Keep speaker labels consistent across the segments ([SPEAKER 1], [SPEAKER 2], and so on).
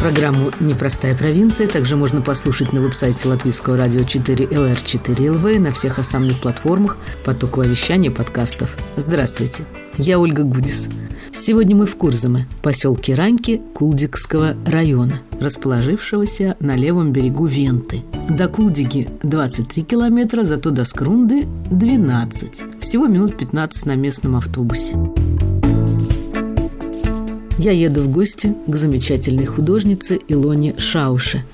[SPEAKER 1] Программу «Непростая провинция» также можно послушать на веб-сайте Латвийского радио 4 LR4 LV и на всех основных платформах потокового вещания подкастов. Здравствуйте, я Ольга Гудис. Сегодня мы в Курзаме, поселке Раньки Кулдикского района, расположившегося на левом берегу Венты. До Кулдиги 23 километра, зато до Скрунды 12. Всего минут 15 на местном автобусе я еду в гости к замечательной художнице Илоне Шауше.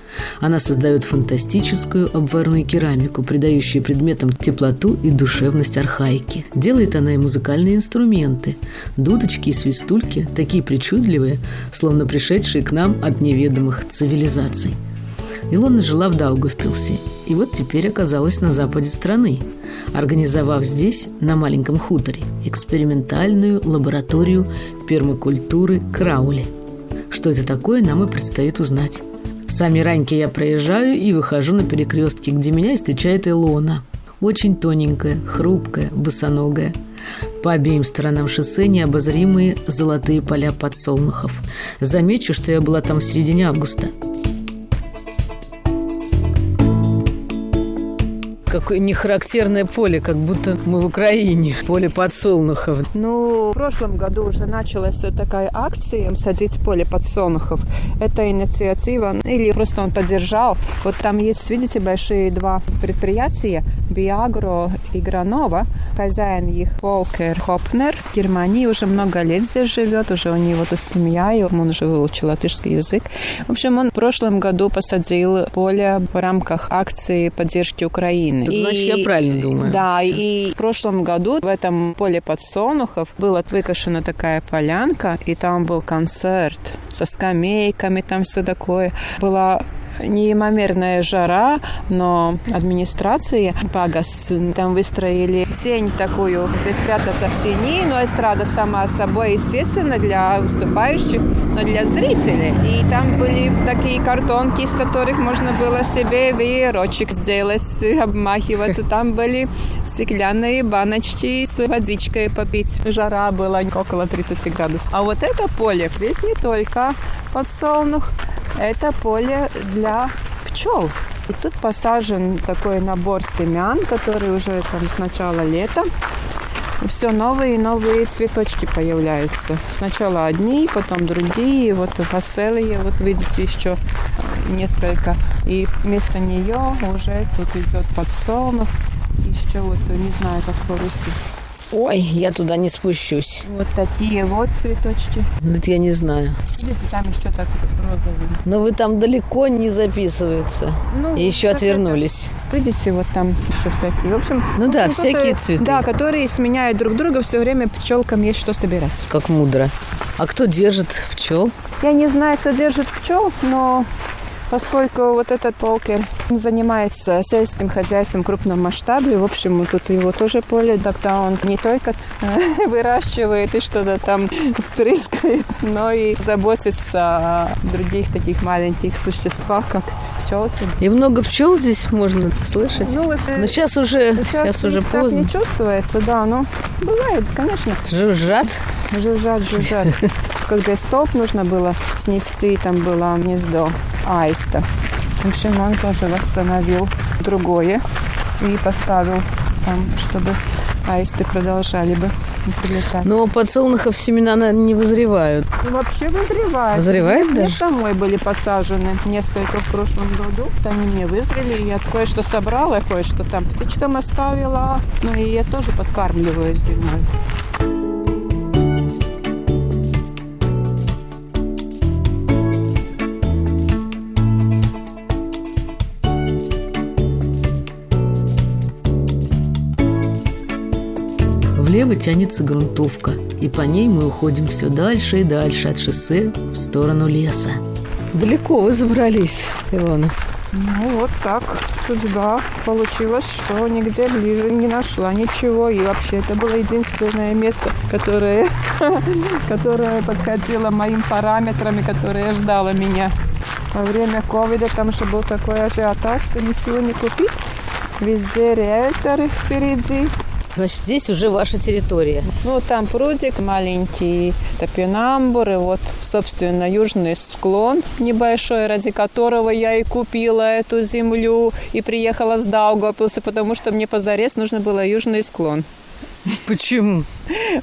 [SPEAKER 1] Она создает фантастическую обварную керамику, придающую предметам теплоту и душевность архаики. Делает она и музыкальные инструменты. Дудочки и свистульки, такие причудливые, словно пришедшие к нам от неведомых цивилизаций. Илона жила в Даугавпилсе, и вот теперь оказалась на западе страны, организовав здесь, на маленьком хуторе, экспериментальную лабораторию пермакультуры Краули. Что это такое, нам и предстоит узнать. Сами раньки я проезжаю и выхожу на перекрестке, где меня встречает Илона. Очень тоненькая, хрупкая, босоногая. По обеим сторонам шоссе необозримые золотые поля подсолнухов. Замечу, что я была там в середине августа – какое нехарактерное поле, как будто мы в Украине. Поле подсолнухов.
[SPEAKER 2] Ну, в прошлом году уже началась такая акция «Садить поле подсолнухов». Это инициатива, или просто он поддержал. Вот там есть, видите, большие два предприятия, Биагро и Гранова. Хозяин их Волкер Хопнер с Германии уже много лет здесь живет, уже у него тут семья, и он уже выучил латышский язык. В общем, он в прошлом году посадил поле в рамках акции поддержки Украины.
[SPEAKER 1] И, Значит, я правильно думаю.
[SPEAKER 2] Да, и в прошлом году в этом поле подсолнухов была выкашена такая полянка, и там был концерт со скамейками, там все такое. Была неимоверная жара, но администрации Пагас там выстроили тень такую, здесь спрятаться в тени, но эстрада сама собой, естественно, для выступающих, но для зрителей. И там были такие картонки, из которых можно было себе веерочек сделать, обмахиваться. Там были стеклянные баночки с водичкой попить. Жара была около 30 градусов. А вот это поле, здесь не только подсолнух, это поле для пчел. И тут посажен такой набор семян, который уже там с начала лета. Все новые и новые цветочки появляются. Сначала одни, потом другие. Вот веселые, вот видите, еще несколько. И вместо нее уже тут идет подсолнух. Еще вот, не знаю, как по-русски
[SPEAKER 1] Ой, я туда не спущусь.
[SPEAKER 2] Вот такие вот цветочки.
[SPEAKER 1] Вот я не знаю.
[SPEAKER 2] Видите, там еще так розовый.
[SPEAKER 1] Но вы там далеко не записывается. Ну, И еще отвернулись.
[SPEAKER 2] Это... Видите, вот там еще всякие. В общем,
[SPEAKER 1] ну да, всякие цветы.
[SPEAKER 2] Да, которые сменяют друг друга все время пчелкам есть что собирать.
[SPEAKER 1] Как мудро. А кто держит пчел?
[SPEAKER 2] Я не знаю, кто держит пчел, но поскольку вот этот полкер занимается сельским хозяйством крупном масштабе, в общем, тут его тоже поле, тогда он не только э, выращивает и что-то там спрыскает, но и заботится о других таких маленьких существах, как пчелки.
[SPEAKER 1] И много пчел здесь можно слышать. Ну, вот, но сейчас уже, сейчас, сейчас уже поздно.
[SPEAKER 2] не чувствуется, да, но бывает, конечно.
[SPEAKER 1] Жужжат?
[SPEAKER 2] Жужжат, жужжат. Когда стоп нужно было снести, там было гнездо аиста. В общем, он тоже восстановил другое и поставил там, чтобы аисты продолжали бы прилетать.
[SPEAKER 1] Но подсолнухов семена наверное, не вызревают.
[SPEAKER 2] И вообще вызревают.
[SPEAKER 1] Вызревают
[SPEAKER 2] мне
[SPEAKER 1] даже?
[SPEAKER 2] домой были посажены несколько в прошлом году. Они мне вызрели. Я кое-что собрала, кое-что там птичкам оставила. Ну и я тоже подкармливаю зимой.
[SPEAKER 1] Влево тянется грунтовка, и по ней мы уходим все дальше и дальше от шоссе в сторону леса. Далеко вы забрались, Илона.
[SPEAKER 2] Ну, вот так судьба получилась, что нигде ближе не нашла ничего. И вообще это было единственное место, которое, которое подходило моим параметрами, которые ждало меня. Во время ковида там же был такой ажиотаж, что ничего не купить. Везде риэлторы впереди.
[SPEAKER 1] Значит, здесь уже ваша территория.
[SPEAKER 2] Ну, там прудик маленький, топинамбур, и вот, собственно, южный склон небольшой, ради которого я и купила эту землю и приехала с Даугавпилса, потому что мне позарез нужно было южный склон.
[SPEAKER 1] Почему?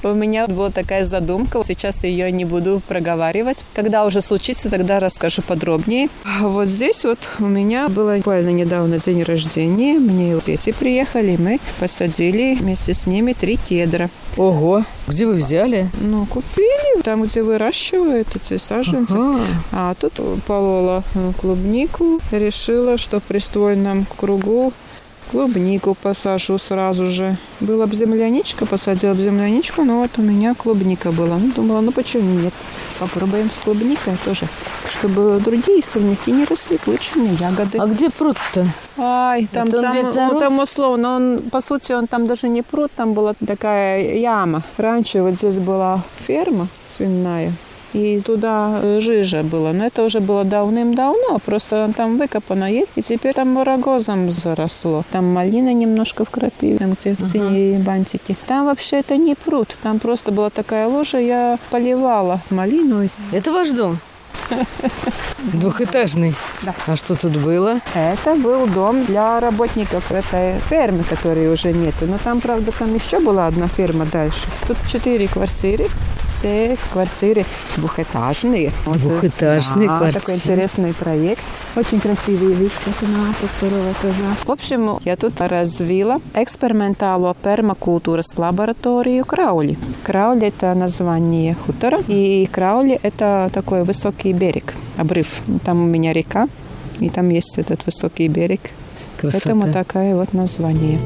[SPEAKER 2] У меня была такая задумка. Сейчас ее не буду проговаривать. Когда уже случится, тогда расскажу подробнее. Вот здесь вот у меня было буквально недавно день рождения. Мне дети приехали, мы посадили вместе с ними три кедра.
[SPEAKER 1] Ого! Где вы взяли?
[SPEAKER 2] Ну, купили там, где выращивают эти саженцы. Ага. А тут полола клубнику. Решила, что в приствольном кругу клубнику посажу сразу же. Была бы земляничка, посадила бы земляничку, но вот у меня клубника была. Ну, думала, ну почему нет? Попробуем с клубникой тоже, чтобы другие сорняки не росли, лучшие ягоды.
[SPEAKER 1] А где пруд-то?
[SPEAKER 2] Ай, там, Это там, ну, там условно, он, по сути, он там даже не пруд, там была такая яма. Раньше вот здесь была ферма свиная, и туда жижа была. Но это уже было давным-давно, просто там выкопано есть, и теперь там рогозом заросло. Там малина немножко в крапиве, там где uh-huh. синие бантики. Там вообще это не пруд, там просто была такая ложа, я поливала малину.
[SPEAKER 1] Это ваш дом? Двухэтажный.
[SPEAKER 2] Да.
[SPEAKER 1] А что тут было?
[SPEAKER 2] Это был дом для работников этой фермы, которой уже нету. Но там, правда, там еще была одна ферма дальше. Тут четыре квартиры все квартиры двухэтажные.
[SPEAKER 1] Двухэтажные
[SPEAKER 2] вот,
[SPEAKER 1] квартиры.
[SPEAKER 2] такой интересный проект. Очень красивый вид на со второго этажа. В общем, я тут развила экспериментальную пермакультурас лабораторию Краули. Краули – это название хутора, и Краули – это такой высокий берег, обрыв. Там у меня река, и там есть этот высокий берег. Красота. Поэтому такое вот название.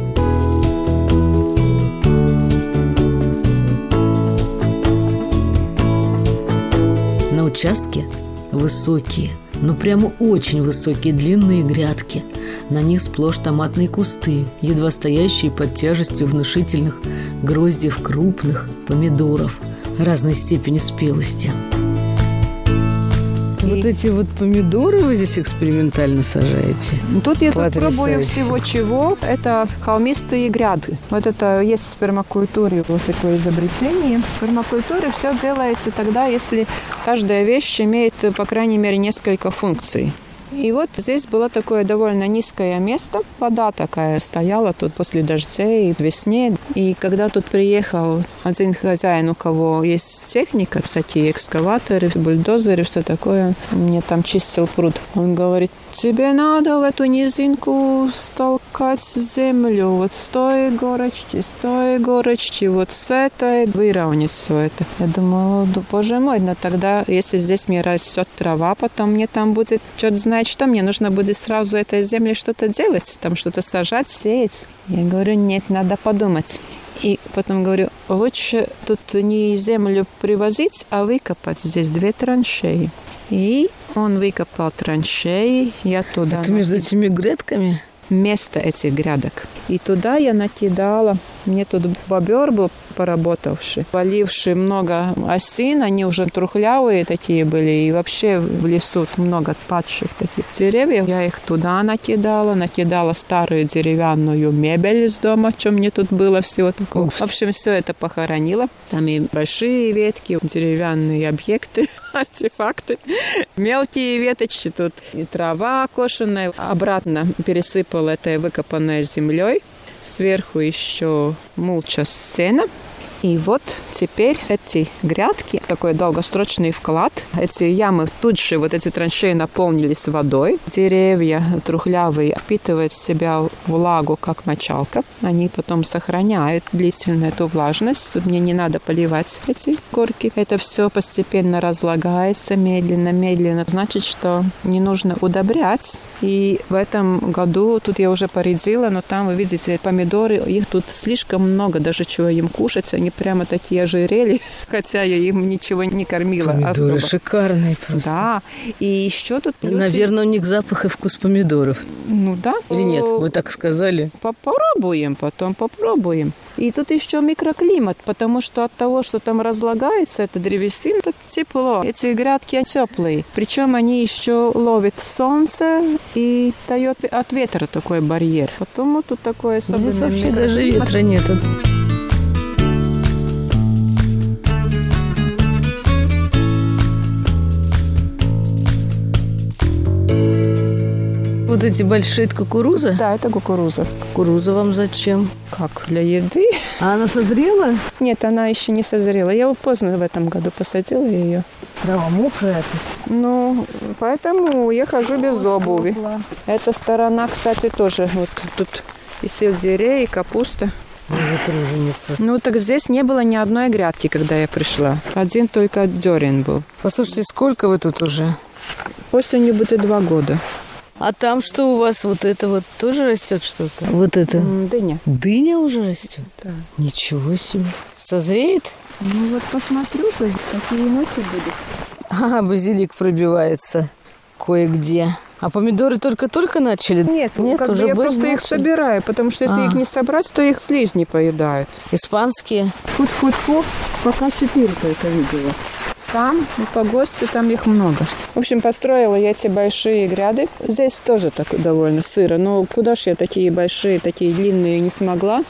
[SPEAKER 1] Участке высокие, ну прямо очень высокие длинные грядки. На них сплошь томатные кусты, едва стоящие под тяжестью внушительных гроздьев крупных помидоров разной степени спелости. Вот эти вот помидоры вы здесь экспериментально сажаете?
[SPEAKER 2] Ну, тут я тут пробую всего чего. Это холмистые гряды. Вот это есть в спермакультуре вот такое изобретение. В спермакультуре все делается тогда, если каждая вещь имеет, по крайней мере, несколько функций. И вот здесь было такое довольно низкое место. Вода такая стояла тут после дождей в весне. И когда тут приехал один хозяин, у кого есть техника, всякие экскаваторы, бульдозеры, все такое, он мне там чистил пруд. Он говорит, тебе надо в эту низинку столкать землю, вот с той горочки, с той горочки, вот с этой, выровнять все это. Я думала, да, боже мой, но тогда, если здесь мне растет трава, потом мне там будет что-то знать, что мне нужно будет сразу этой земле что-то делать, там что-то сажать, сеять. Я говорю, нет, надо подумать. И потом говорю, лучше тут не землю привозить, а выкопать здесь две траншеи. И он выкопал траншеи, я туда...
[SPEAKER 1] Это между этими грядками?
[SPEAKER 2] Место этих грядок. И туда я накидала. Мне тут бобер был поработавший, поливший много осин, они уже трухлявые такие были, и вообще в лесу много падших таких деревьев. Я их туда накидала, накидала старую деревянную мебель из дома, что мне тут было всего такого. В общем, все это похоронила. Там и большие ветки, деревянные объекты, артефакты, мелкие веточки тут, и трава кошенная. Обратно пересыпала этой выкопанной землей. Сверху еще мульча сена. И вот теперь эти грядки, такой долгосрочный вклад, эти ямы тут же, вот эти траншеи наполнились водой. Деревья трухлявые впитывают в себя влагу, как мочалка. Они потом сохраняют длительно эту влажность. Мне не надо поливать эти горки. Это все постепенно разлагается медленно-медленно. Значит, что не нужно удобрять. И в этом году, тут я уже поредила, но там, вы видите, помидоры, их тут слишком много, даже чего им кушать, они прямо такие ожирели, хотя я им ничего не кормила
[SPEAKER 1] Помидоры
[SPEAKER 2] особо.
[SPEAKER 1] шикарные просто.
[SPEAKER 2] Да, и еще тут...
[SPEAKER 1] И,
[SPEAKER 2] плюс-
[SPEAKER 1] наверное, у них запах и вкус помидоров.
[SPEAKER 2] Ну да.
[SPEAKER 1] Или нет? Вы так сказали.
[SPEAKER 2] Попробуем, потом попробуем. И тут еще микроклимат, потому что от того, что там разлагается, это древесина, это тепло. Эти грядки теплые. Причем они еще ловят солнце и дает от ветра такой барьер. Потому тут такое
[SPEAKER 1] Здесь вообще даже ветра нет. Вот эти большие это кукуруза?
[SPEAKER 2] Да, это кукуруза.
[SPEAKER 1] Кукуруза вам зачем?
[SPEAKER 2] Как для еды?
[SPEAKER 1] А она созрела?
[SPEAKER 2] Нет, она еще не созрела. Я вот поздно в этом году посадила ее.
[SPEAKER 1] Да, мокрая.
[SPEAKER 2] Ну, поэтому я хожу без обуви. Эта сторона, кстати, тоже вот тут и сельдерей, и капуста. Ну, так здесь не было ни одной грядки, когда я пришла. Один только дерен был.
[SPEAKER 1] Послушайте, сколько вы тут уже?
[SPEAKER 2] Осенью будет два года.
[SPEAKER 1] А там что у вас? Вот это вот тоже растет что-то? Вот это?
[SPEAKER 2] Дыня.
[SPEAKER 1] Дыня уже растет?
[SPEAKER 2] Да.
[SPEAKER 1] Ничего себе. Созреет?
[SPEAKER 2] Ну вот посмотрю, какие ночи будут.
[SPEAKER 1] А, базилик пробивается кое-где. А помидоры только-только начали?
[SPEAKER 2] Нет,
[SPEAKER 1] Нет,
[SPEAKER 2] как
[SPEAKER 1] уже
[SPEAKER 2] я просто их
[SPEAKER 1] начали.
[SPEAKER 2] собираю, потому что если
[SPEAKER 1] А.
[SPEAKER 2] их не собрать, то их слизни поедают.
[SPEAKER 1] Испанские.
[SPEAKER 2] Фу-фу-фу, пока четыре только видела. Там, и по гостю, там их много. В общем, построила я эти большие гряды. Здесь тоже так довольно сыро, но куда ж я такие большие, такие длинные не смогла.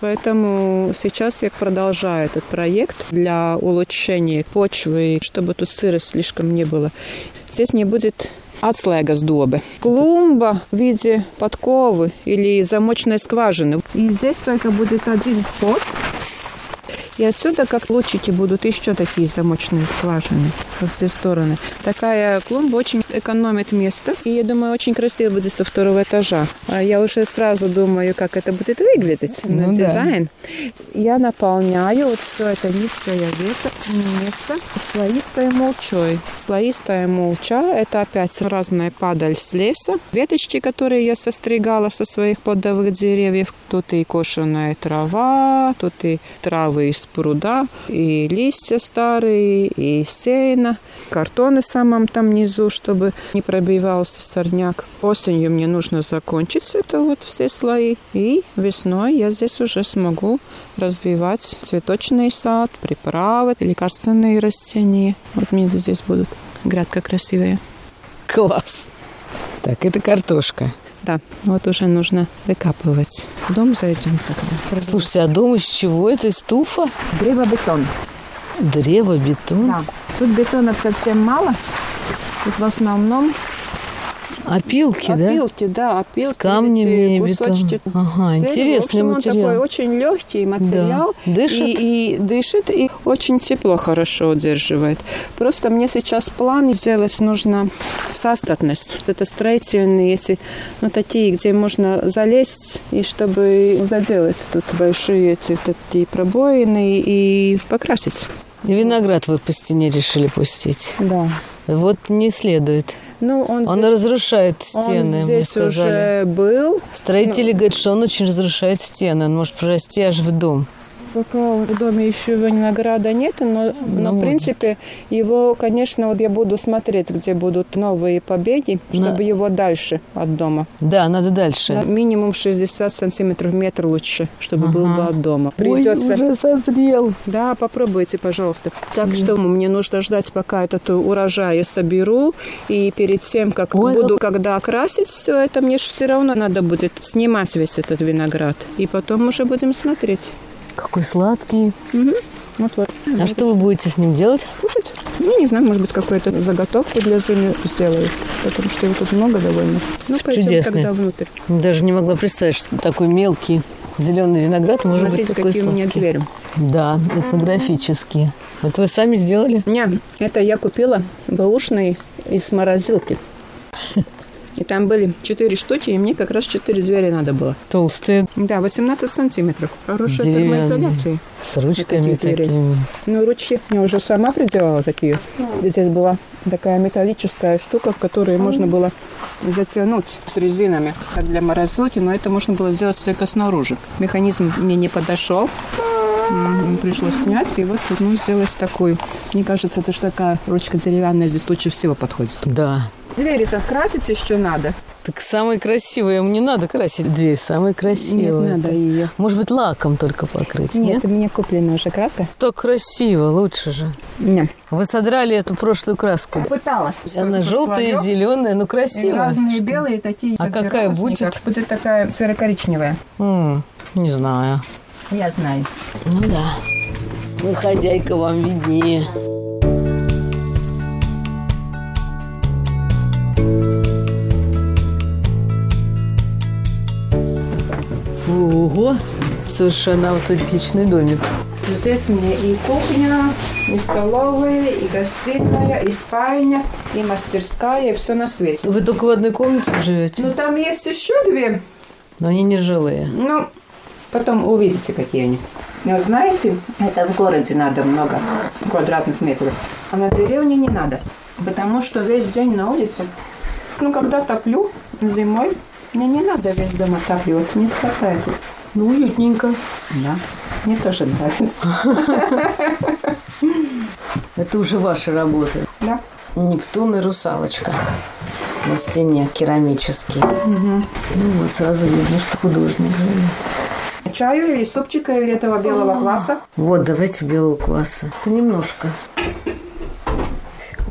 [SPEAKER 2] Поэтому сейчас я продолжаю этот проект для улучшения почвы, чтобы тут сырость слишком не было. Здесь не будет atslēgas dobe. Клумба в виде подковы или замочной скважины. И здесь только будет один вход. И отсюда, как лучики, будут еще такие замочные скважины во все стороны. Такая клумба очень экономит место. И я думаю, очень красиво будет со второго этажа. А я уже сразу думаю, как это будет выглядеть на
[SPEAKER 1] Ну да.
[SPEAKER 2] дизайн. Я наполняю вот все это низкое весо, место слоистой мулчой. Слоистая мулча – это опять разная падаль с леса. Веточки, которые я состригала со своих плодовых деревьев. Тут и кошеная трава, тут и травы из пруда, и листья старые, и сено. Картоны самом там низу, чтобы не пробивался сорняк. Осенью мне нужно закончить это вот все слои. И весной я здесь уже смогу развивать цветочный сад, приправы, лекарственные растения. Вот мне здесь будут. Грядка красивая.
[SPEAKER 1] Класс. Так, это картошка.
[SPEAKER 2] Да, вот уже нужно выкапывать. В дом зайдем тогда.
[SPEAKER 1] Слушайте, а дом из чего? Это из туфа?
[SPEAKER 2] Древобетон.
[SPEAKER 1] Древо, бетон.
[SPEAKER 2] Да. Тут бетонов совсем мало. Тут в основном
[SPEAKER 1] Опилки, да?
[SPEAKER 2] опилки, да, опилки.
[SPEAKER 1] С камнями
[SPEAKER 2] эти кусочки
[SPEAKER 1] Ага,
[SPEAKER 2] дерева.
[SPEAKER 1] интересный
[SPEAKER 2] В общем, он такой
[SPEAKER 1] материал.
[SPEAKER 2] очень легкий материал.
[SPEAKER 1] Да. Дышит?
[SPEAKER 2] И, и дышит, и очень тепло хорошо удерживает. Просто мне сейчас план сделать нужно састатность. Это строительные эти, ну, такие, где можно залезть, и чтобы заделать тут большие эти такие пробоины и покрасить.
[SPEAKER 1] И виноград вы по стене решили пустить.
[SPEAKER 2] Да.
[SPEAKER 1] Вот не следует.
[SPEAKER 2] Ну, он,
[SPEAKER 1] Он
[SPEAKER 2] здесь,
[SPEAKER 1] разрушает
[SPEAKER 2] он
[SPEAKER 1] стены, мне
[SPEAKER 2] здесь
[SPEAKER 1] сказали.
[SPEAKER 2] уже был.
[SPEAKER 1] Строители говорят, что он очень разрушает стены. Он может прорасти аж в дом.
[SPEAKER 2] Пока в доме еще винограда нет, но, но в принципе его, конечно, вот я буду смотреть, где будут новые побеги,
[SPEAKER 1] На-
[SPEAKER 2] чтобы его дальше от дома.
[SPEAKER 1] Да, надо дальше.
[SPEAKER 2] На минимум 60 сантиметров метр лучше, чтобы был бы от дома. Придется.
[SPEAKER 1] Ой, уже созрел.
[SPEAKER 2] Да, попробуйте, пожалуйста. Так что мне нужно ждать, пока этот урожай я соберу. И перед тем, как
[SPEAKER 1] Ой,
[SPEAKER 2] буду, когда окрасить все это, мне же все равно надо будет снимать весь этот виноград. И потом уже будем смотреть.
[SPEAKER 1] Какой сладкий.
[SPEAKER 2] Вот вот.
[SPEAKER 1] А что вы будете с ним делать?
[SPEAKER 2] Кушать? Ну, не знаю, может быть, какую-то заготовку для зимы сделаю. Потому что его тут много довольно. Ну,
[SPEAKER 1] Чудесный.
[SPEAKER 2] тогда внутрь.
[SPEAKER 1] Даже не могла представить, что такой мелкий зеленый виноград может
[SPEAKER 2] Смотрите,
[SPEAKER 1] быть такой
[SPEAKER 2] какие у меня
[SPEAKER 1] сладкий.
[SPEAKER 2] двери.
[SPEAKER 1] Да, этнографические. Это вы сами сделали?
[SPEAKER 2] Не, это я купила бэушные из морозилки. И там были четыре штуки, и мне как раз четыре звери надо было.
[SPEAKER 1] Толстые,
[SPEAKER 2] Да, 18 сантиметров. Хорошая термоизоляция.
[SPEAKER 1] с ручками
[SPEAKER 2] такие
[SPEAKER 1] такими.
[SPEAKER 2] Ну, ручки я уже сама приделала такие. Здесь была такая металлическая штука, в которой можно было затянуть с резинами, как для морозилки, но это можно было сделать только снаружи. Механизм мне не подошел. Пришлось снять, и вот ну, сделать такую. Мне кажется, это же такая ручка деревянная здесь лучше всего подходит.
[SPEAKER 1] Да.
[SPEAKER 2] Двери-то красить еще надо.
[SPEAKER 1] Так самые красивые. Мне надо красить дверь, самые красивые.
[SPEAKER 2] Нет, надо ее.
[SPEAKER 1] Может быть, лаком только покрыть, нет?
[SPEAKER 2] Нет, у меня куплена уже краска.
[SPEAKER 1] Так красиво, лучше же.
[SPEAKER 2] Нет.
[SPEAKER 1] Вы содрали эту прошлую краску.
[SPEAKER 2] Пыталась.
[SPEAKER 1] Она желтая, зеленая, ну
[SPEAKER 2] И
[SPEAKER 1] красиво.
[SPEAKER 2] разные белые такие.
[SPEAKER 1] А какая будет?
[SPEAKER 2] никак. Будет такая серо-коричневая.
[SPEAKER 1] М, не знаю.
[SPEAKER 2] Я знаю.
[SPEAKER 1] Ну да. Вы хозяйка, вам виднее. Ого, совершенно аутентичный домик.
[SPEAKER 2] Здесь мне и кухня, и столовая, и гостиная, и спальня, и мастерская, и все на свете.
[SPEAKER 1] Вы только в одной комнате живете,
[SPEAKER 2] Ну, там есть еще две.
[SPEAKER 1] но они не жилые.
[SPEAKER 2] Ну, потом увидите, какие они. Но знаете, это в городе надо много квадратных метров. А на деревне не надо. Потому что весь день на улице. Ну, когда топлю зимой, мне не надо весь дом отапливать. Мне хватает.
[SPEAKER 1] Ну, уютненько.
[SPEAKER 2] Да. Мне тоже нравится.
[SPEAKER 1] Это уже ваши работы.
[SPEAKER 2] Да.
[SPEAKER 1] Нептун и русалочка на стене керамические. Ну вот сразу видно, что художник.
[SPEAKER 2] Чаю или супчика, или этого белого кваса.
[SPEAKER 1] Вот, давайте белого кваса. Немножко.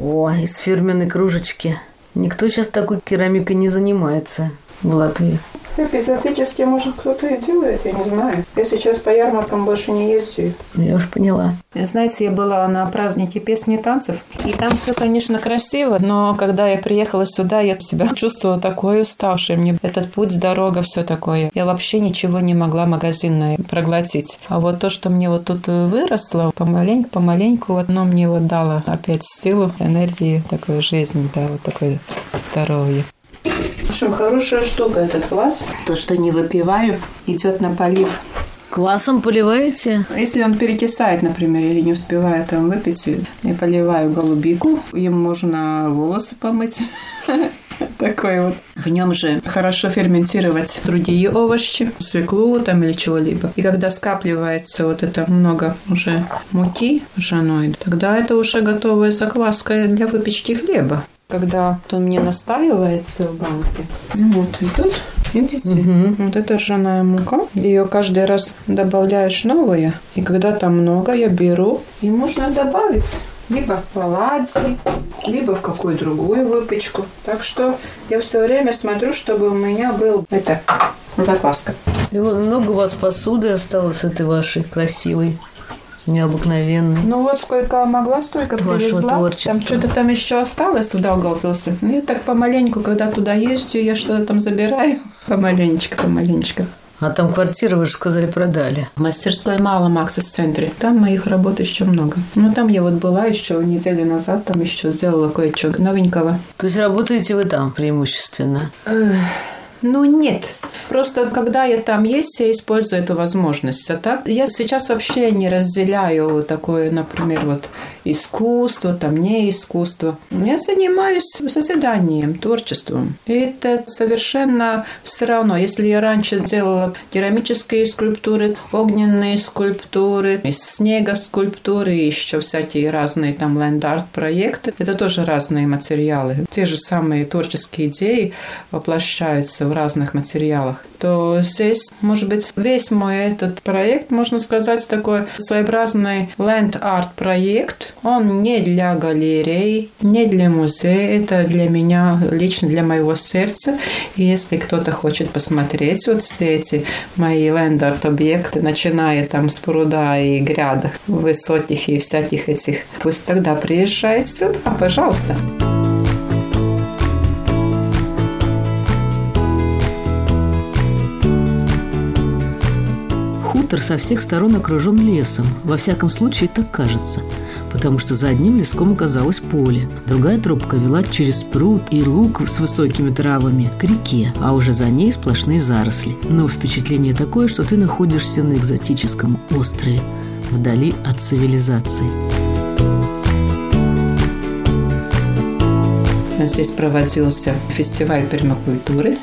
[SPEAKER 1] О, из фирменной кружечки. Никто сейчас такой керамикой не занимается в Латвии.
[SPEAKER 2] Эпизодически, может, кто-то и делает, я не знаю. Я сейчас по ярмаркам больше не езжу.
[SPEAKER 1] Ну, я уж поняла.
[SPEAKER 2] Знаете, я была на празднике песни и танцев, и там все, конечно, красиво, но когда я приехала сюда, я себя чувствовала такой уставшей. Мне этот путь, дорога, все такое. Я вообще ничего не могла магазинное проглотить. А вот то, что мне вот тут выросло, помаленьку, помаленьку, вот оно мне вот дало опять силу, энергию, такой жизни, да, вот такое здоровье. В общем, хорошая штука этот квас. То, что не выпиваю, идет на полив.
[SPEAKER 1] Квасом поливаете?
[SPEAKER 2] Если он перекисает, например, или не успеваю там выпить, я поливаю голубику. Им можно волосы помыть. Такой вот. В нем же хорошо ферментировать другие овощи, свеклу там или чего-либо. И когда скапливается вот это много уже муки ржаной, тогда это уже готовая закваска для выпечки хлеба. Когда он мне настаивается в банке, ну вот и тут Видите? Вот это ржаная мука. Ее каждый раз добавляешь новое. И когда там много, я беру. И можно добавить либо в оладьи, либо в какую другую выпечку. Так что я все время смотрю, чтобы у меня был это закваска.
[SPEAKER 1] И много у вас посуды осталось этой вашей красивой, необыкновенной.
[SPEAKER 2] Ну вот сколько могла, столько
[SPEAKER 1] Вашего
[SPEAKER 2] привезла.
[SPEAKER 1] творчества.
[SPEAKER 2] Там что-то там еще осталось в Даугавпилсе. Ну, я так помаленьку, когда туда езжу, я что-то там забираю. Помаленечко, помаленечко.
[SPEAKER 1] А там квартиру, вы же сказали, продали.
[SPEAKER 2] Мастерской мало Макса в центре. Там моих работ еще много. Ну, там я вот была еще неделю назад, там еще сделала кое-что новенького.
[SPEAKER 1] То есть работаете вы там преимущественно?
[SPEAKER 2] Ну, нет. Просто когда я там есть, я использую эту возможность. А так я сейчас вообще не разделяю такое, например, вот искусство, там не искусство. Я занимаюсь созиданием, творчеством. И это совершенно все равно. Если я раньше делала керамические скульптуры, огненные скульптуры, из снега скульптуры, еще всякие разные там ленд-арт проекты, это тоже разные материалы. Те же самые творческие идеи воплощаются в разных материалах то здесь, может быть, весь мой этот проект, можно сказать, такой своеобразный ленд-арт проект. Он не для галерей, не для музея, это для меня, лично для моего сердца. И если кто-то хочет посмотреть вот все эти мои ленд-арт объекты, начиная там с пруда и грядок высоких и всяких этих, пусть тогда приезжает сюда, пожалуйста.
[SPEAKER 1] Хутор со всех сторон окружен лесом. Во всяком случае, так кажется. Потому что за одним леском оказалось поле. Другая тропка вела через пруд и луг с высокими травами к реке, а уже за ней сплошные заросли. Но впечатление такое, что ты находишься на экзотическом острове, вдали от цивилизации.
[SPEAKER 2] Здесь проводился фестиваль пермакультуры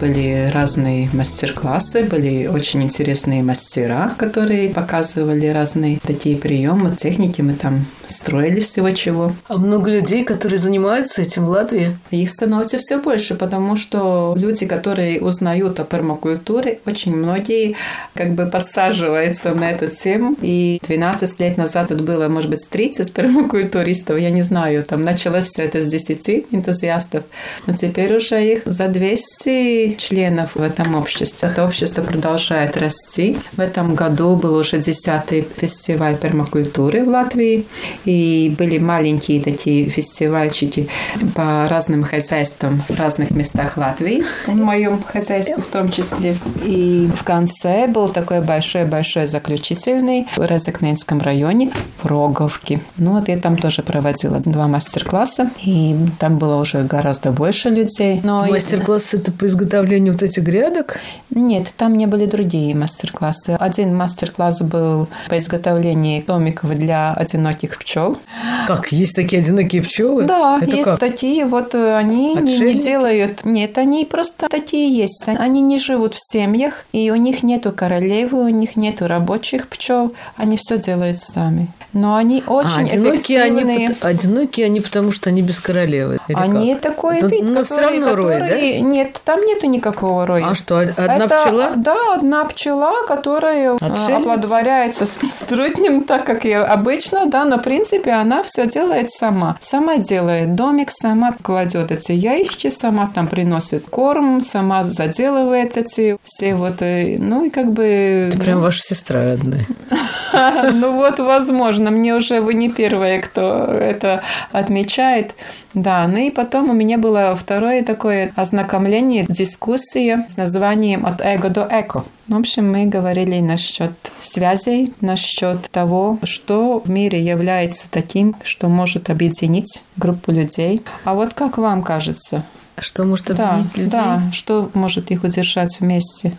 [SPEAKER 2] были разные мастер-классы, были очень интересные мастера, которые показывали разные такие приемы, техники. Мы там строили всего чего.
[SPEAKER 1] А много людей, которые занимаются этим в Латвии?
[SPEAKER 2] Их становится все больше, потому что люди, которые узнают о пермакультуре, очень многие как бы подсаживаются на эту тему. И 12 лет назад это было, может быть, 30 пермакультуристов, я не знаю, там началось все это с 10 энтузиастов, но теперь уже их за 200 членов в этом обществе. Это общество продолжает расти. В этом году был уже 10-й фестиваль пермакультуры в Латвии, и были маленькие такие фестивальчики по разным хозяйствам в разных местах Латвии, в моем хозяйстве в том числе. И в конце был такой большой-большой заключительный в Резакненском районе в Роговке. Ну вот я там тоже проводила два мастер-класса, и там было уже гораздо больше людей.
[SPEAKER 1] Но Мастер-класс это по изготовлению вот этих грядок?
[SPEAKER 2] Нет, там не были другие мастер-классы. Один мастер-класс был по изготовлению домиков для одиноких пчел.
[SPEAKER 1] Как, есть такие одинокие пчелы?
[SPEAKER 2] Да, это есть как? такие, вот э, они не, не делают... Нет, они просто такие есть. Они не живут в семьях, и у них нету королевы, у них нету рабочих пчел, они все делают сами. Но они а, очень а, одинокие эффективные.
[SPEAKER 1] Они, одинокие они потому, что они без королевы.
[SPEAKER 2] они как? такой вид,
[SPEAKER 1] но который, все равно рой, да?
[SPEAKER 2] Нет, там нету никакого роя.
[SPEAKER 1] А что, одна
[SPEAKER 2] Это,
[SPEAKER 1] пчела?
[SPEAKER 2] Да, одна пчела, которая э, Отшельница? оплодотворяется с трутнем, так как и обычно, да, но в принципе она все делает сама. Сама делает домик, сама кладет эти яички, сама там приносит корм, сама заделывает эти все вот, э, ну и как бы...
[SPEAKER 1] Это прям ваша сестра одна.
[SPEAKER 2] Ну вот, возможно, мне уже вы не первая, кто это отмечает. Да, ну и потом у меня было второе такое ознакомление, дискуссия с названием «От эго до эко». В общем, мы говорили насчет связей, насчет того, что в мире является таким, что может объединить группу людей. А вот как вам кажется?
[SPEAKER 1] Что может объединить
[SPEAKER 2] да,
[SPEAKER 1] людей?
[SPEAKER 2] Да, что может их удержать вместе?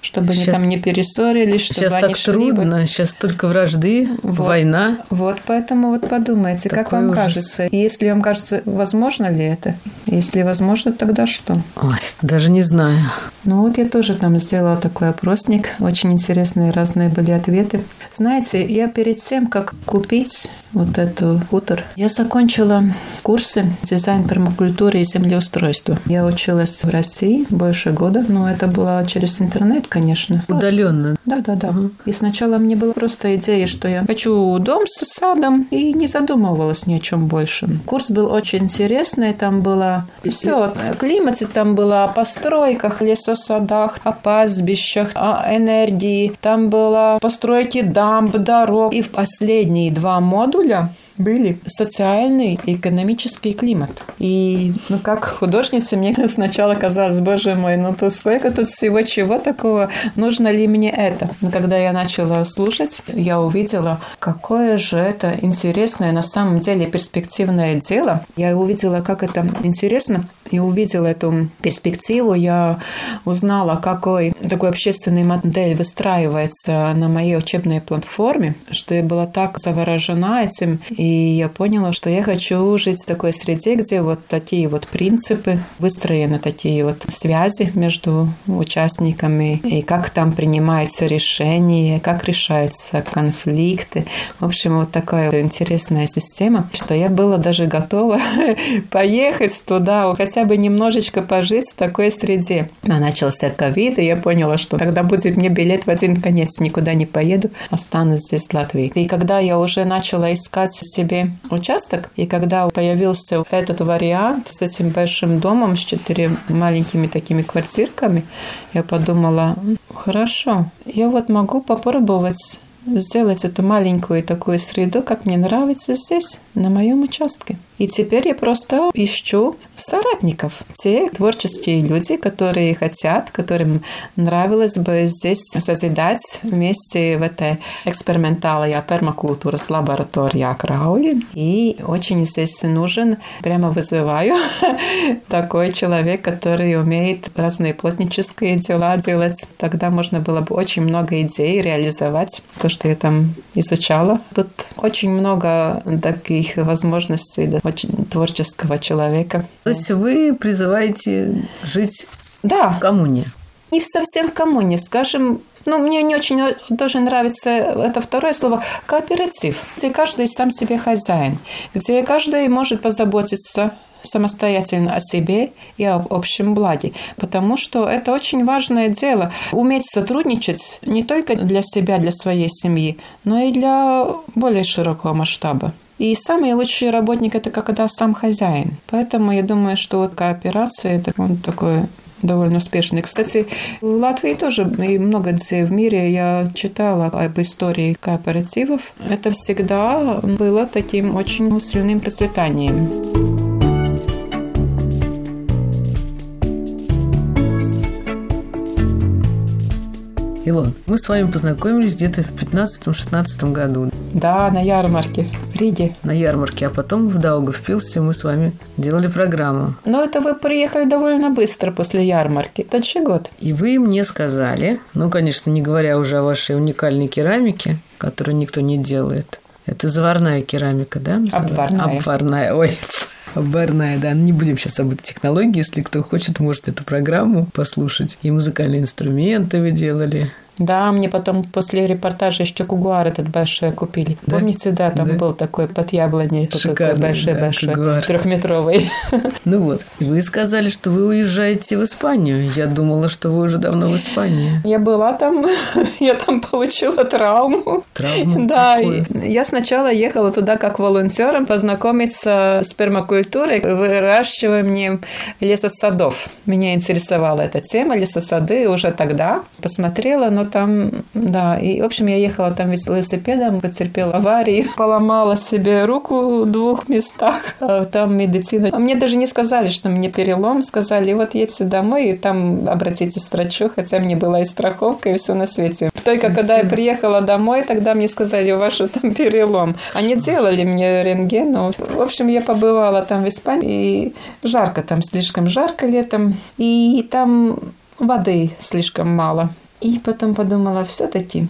[SPEAKER 2] Чтобы сейчас, они там не перессорились, чтобы
[SPEAKER 1] сейчас
[SPEAKER 2] они
[SPEAKER 1] так
[SPEAKER 2] шли
[SPEAKER 1] трудно,
[SPEAKER 2] бы...
[SPEAKER 1] сейчас только вражды,
[SPEAKER 2] вот,
[SPEAKER 1] война.
[SPEAKER 2] Вот поэтому вот подумайте, Такой как вам ужас. кажется, если вам кажется, возможно ли это? Если возможно, тогда что?
[SPEAKER 1] Ой, даже не знаю.
[SPEAKER 2] Ну вот я тоже там сделала такой опросник, очень интересные разные были ответы. Знаете, я перед тем, как купить вот эту хутор, я закончила курсы дизайн пермакультуры и землеустройства. Я училась в России больше года, но это было через интернет, конечно.
[SPEAKER 1] Удаленно.
[SPEAKER 2] Да, да, да. Угу. И сначала мне была просто идея, что я хочу дом с садом, и не задумывалась ни о чем больше. Курс был очень интересный, там было все, о климате, там было о постройках, лесосадах, о пастбищах, о энергии, там было постройки дамб, дорог. И в последние два модуля были социальный и экономический климат. И, ну, как художница, мне сначала казалось, боже мой, ну, то сколько тут всего чего такого, нужно ли мне это? Но когда я начала слушать, я увидела, какое же это интересное, на самом деле, перспективное дело. Я увидела, как это интересно, и увидела эту перспективу, я узнала, какой такой общественный модель выстраивается на моей учебной платформе, что я была так заворожена этим, и я поняла, что я хочу жить в такой среде, где вот такие вот принципы, выстроены такие вот связи между участниками, и как там принимаются решения, как решаются конфликты. В общем, вот такая интересная система, что я была даже готова поехать туда, хотя бы немножечко пожить в такой среде. Но начался ковид, и я поняла, что тогда будет мне билет в один конец, никуда не поеду, останусь здесь в Латвии. И когда я уже начала искать себе участок. И когда появился этот вариант с этим большим домом, с четырьмя маленькими такими квартирками, я подумала, хорошо, я вот могу попробовать сделать эту маленькую такую среду, как мне нравится здесь, на моем участке. И теперь я просто ищу соратников, те творческие люди, которые хотят, которым нравилось бы здесь созидать вместе в этой эксперименталой пермакультура с лабораторией Краули. И очень здесь нужен, прямо вызываю, такой человек, который умеет разные плотнические дела делать. Тогда можно было бы очень много идей реализовать, то, что я там изучала. Тут очень много таких возможностей, очень творческого человека.
[SPEAKER 1] То есть вы призываете жить
[SPEAKER 2] Да.
[SPEAKER 1] В коммуне.
[SPEAKER 2] Не совсем в коммуне, скажем, ну, мне не очень тоже нравится это второе слово кооператив, где каждый сам себе хозяин, где каждый может позаботиться самостоятельно о себе и об общем благе, потому что это очень важное дело. Уметь сотрудничать не только для себя, для своей семьи, но и для более широкого масштаба. И самый лучший работник – это когда сам хозяин. Поэтому я думаю, что вот кооперация – это он такой довольно успешный. Кстати, в Латвии тоже и много где в мире я читала об истории кооперативов. Это всегда было таким очень сильным процветанием.
[SPEAKER 1] Илон, мы с вами познакомились где-то в 15-16 году.
[SPEAKER 2] Да, на ярмарке в Риге.
[SPEAKER 1] На ярмарке, а потом в Даугавпилсе мы с вами делали программу.
[SPEAKER 2] Но это вы приехали довольно быстро после ярмарки. Тот же год.
[SPEAKER 1] И вы мне сказали, ну, конечно, не говоря уже о вашей уникальной керамике, которую никто не делает. Это заварная керамика, да?
[SPEAKER 2] Обварная.
[SPEAKER 1] Обварная, ой. Обварная, да. Не будем сейчас об этой технологии. Если кто хочет, может эту программу послушать. И музыкальные инструменты вы делали.
[SPEAKER 2] Да, мне потом после репортажа еще кугуар этот большой купили. Да? Помните, да, там да. был такой под яблоней,
[SPEAKER 1] Шикарный,
[SPEAKER 2] большой,
[SPEAKER 1] да,
[SPEAKER 2] трехметровый.
[SPEAKER 1] Ну вот, вы сказали, что вы уезжаете в Испанию. Я думала, что вы уже давно в Испании.
[SPEAKER 2] Я была там, я там получила травму.
[SPEAKER 1] Травму?
[SPEAKER 2] Да, я сначала ехала туда как волонтером познакомиться с пермакультурой, выращиванием лесосадов. Меня интересовала эта тема, лесосады уже тогда. Посмотрела, но там, да, и, в общем, я ехала там велосипедом, потерпела аварии, поломала себе руку в двух местах, а там медицина. А мне даже не сказали, что мне перелом, сказали, вот едьте домой, и там обратитесь к врачу, хотя мне была и страховка, и все на свете. Только когда я приехала домой, тогда мне сказали, у вас там перелом. Они делали мне рентген, но, в общем, я побывала там в Испании, и жарко там, слишком жарко летом, и там воды слишком мало. И потом подумала, все-таки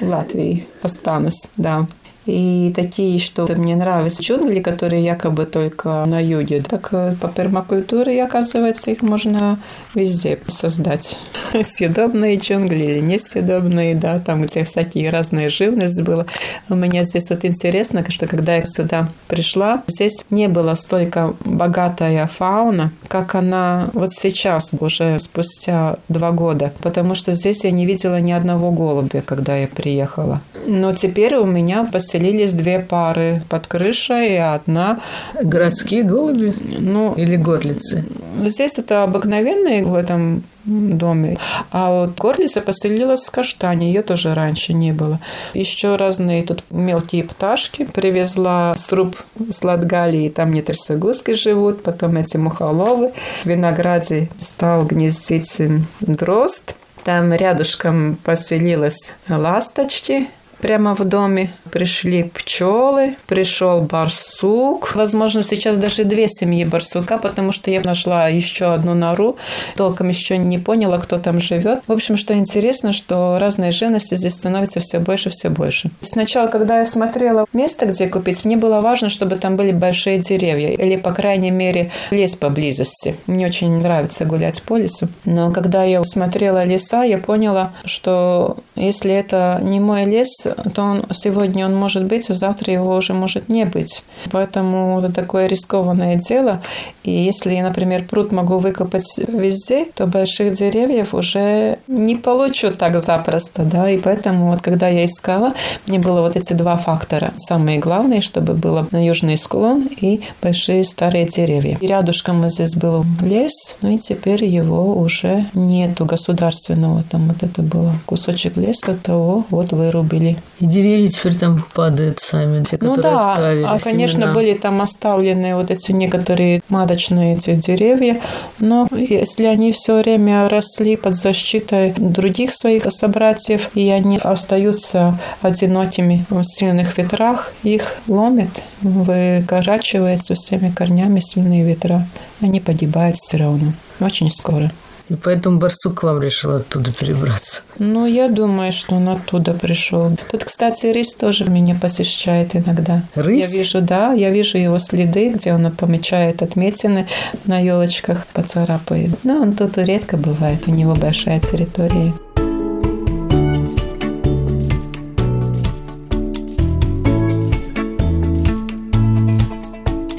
[SPEAKER 2] в Латвии останусь, да. И такие, что мне нравятся джунгли, которые якобы только на юге. Так э, по пермакультуре, оказывается, их можно везде создать. Съедобные джунгли или несъедобные, да, там, где всякие разные живность была. У меня здесь вот интересно, что когда я сюда пришла, здесь не было столько богатая фауна, как она вот сейчас, уже спустя два года. Потому что здесь я не видела ни одного голубя, когда я приехала. Но теперь у меня после поселились две пары под крышей и одна...
[SPEAKER 1] Городские голуби?
[SPEAKER 2] Ну,
[SPEAKER 1] или горлицы?
[SPEAKER 2] Здесь это обыкновенные в этом доме. А вот горлица поселилась в каштане, ее тоже раньше не было. Еще разные тут мелкие пташки. Привезла сруб с Латгалии, там нетрясогузки живут, потом эти мухоловы. В винограде стал гнездить дрозд. Там рядышком поселилась ласточки, прямо в доме. Пришли пчелы, пришел барсук. Возможно, сейчас даже две семьи барсука, потому что я нашла еще одну нору. Толком еще не поняла, кто там живет. В общем, что интересно, что разные живности здесь становится все больше, все больше. Сначала, когда я смотрела место, где купить, мне было важно, чтобы там были большие деревья или, по крайней мере, лес поблизости. Мне очень нравится гулять по лесу. Но когда я смотрела леса, я поняла, что если это не мой лес, то он, сегодня он может быть, а завтра его уже может не быть. Поэтому это такое рискованное дело. И если например, пруд могу выкопать везде, то больших деревьев уже не получу так запросто. Да? И поэтому вот когда я искала, мне было вот эти два фактора. Самые главные, чтобы было на южный склон и большие старые деревья. И рядышком здесь был лес, ну и теперь его уже нету государственного. Там вот это было кусочек леса, того вот вырубили.
[SPEAKER 1] И деревья теперь там падают сами, те,
[SPEAKER 2] ну,
[SPEAKER 1] которые
[SPEAKER 2] да,
[SPEAKER 1] оставили.
[SPEAKER 2] А, конечно, семена. были там оставлены вот эти некоторые маточные эти деревья, но если они все время росли под защитой других своих собратьев, и они остаются одинокими в сильных ветрах, их ломит, выгорачивается всеми корнями сильные ветра. Они погибают все равно очень скоро.
[SPEAKER 1] И поэтому барсук к вам решил оттуда перебраться.
[SPEAKER 2] Ну, я думаю, что он оттуда пришел. Тут, кстати, рис тоже меня посещает иногда.
[SPEAKER 1] Рысь?
[SPEAKER 2] Я вижу, да, я вижу его следы, где он помечает отметины на елочках, поцарапает. Но он тут редко бывает, у него большая территория.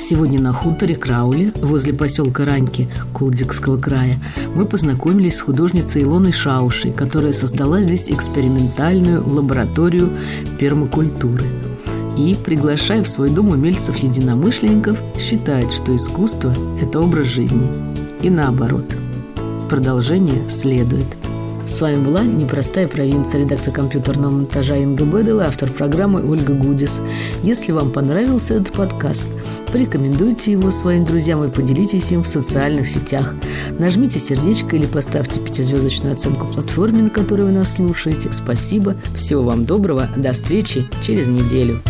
[SPEAKER 1] Сегодня на хуторе Крауле, возле поселка Раньки Кулдикского края, мы познакомились с художницей Илоной Шаушей, которая создала здесь экспериментальную лабораторию пермакультуры. И, приглашая в свой дом умельцев-единомышленников, считает, что искусство – это образ жизни. И наоборот. Продолжение следует. С вами была «Непростая провинция», редактор компьютерного монтажа Инга Бедел автор программы Ольга Гудис. Если вам понравился этот подкаст – Порекомендуйте его своим друзьям и поделитесь им в социальных сетях. Нажмите сердечко или поставьте пятизвездочную оценку платформе, на которой вы нас слушаете. Спасибо. Всего вам доброго. До встречи через неделю.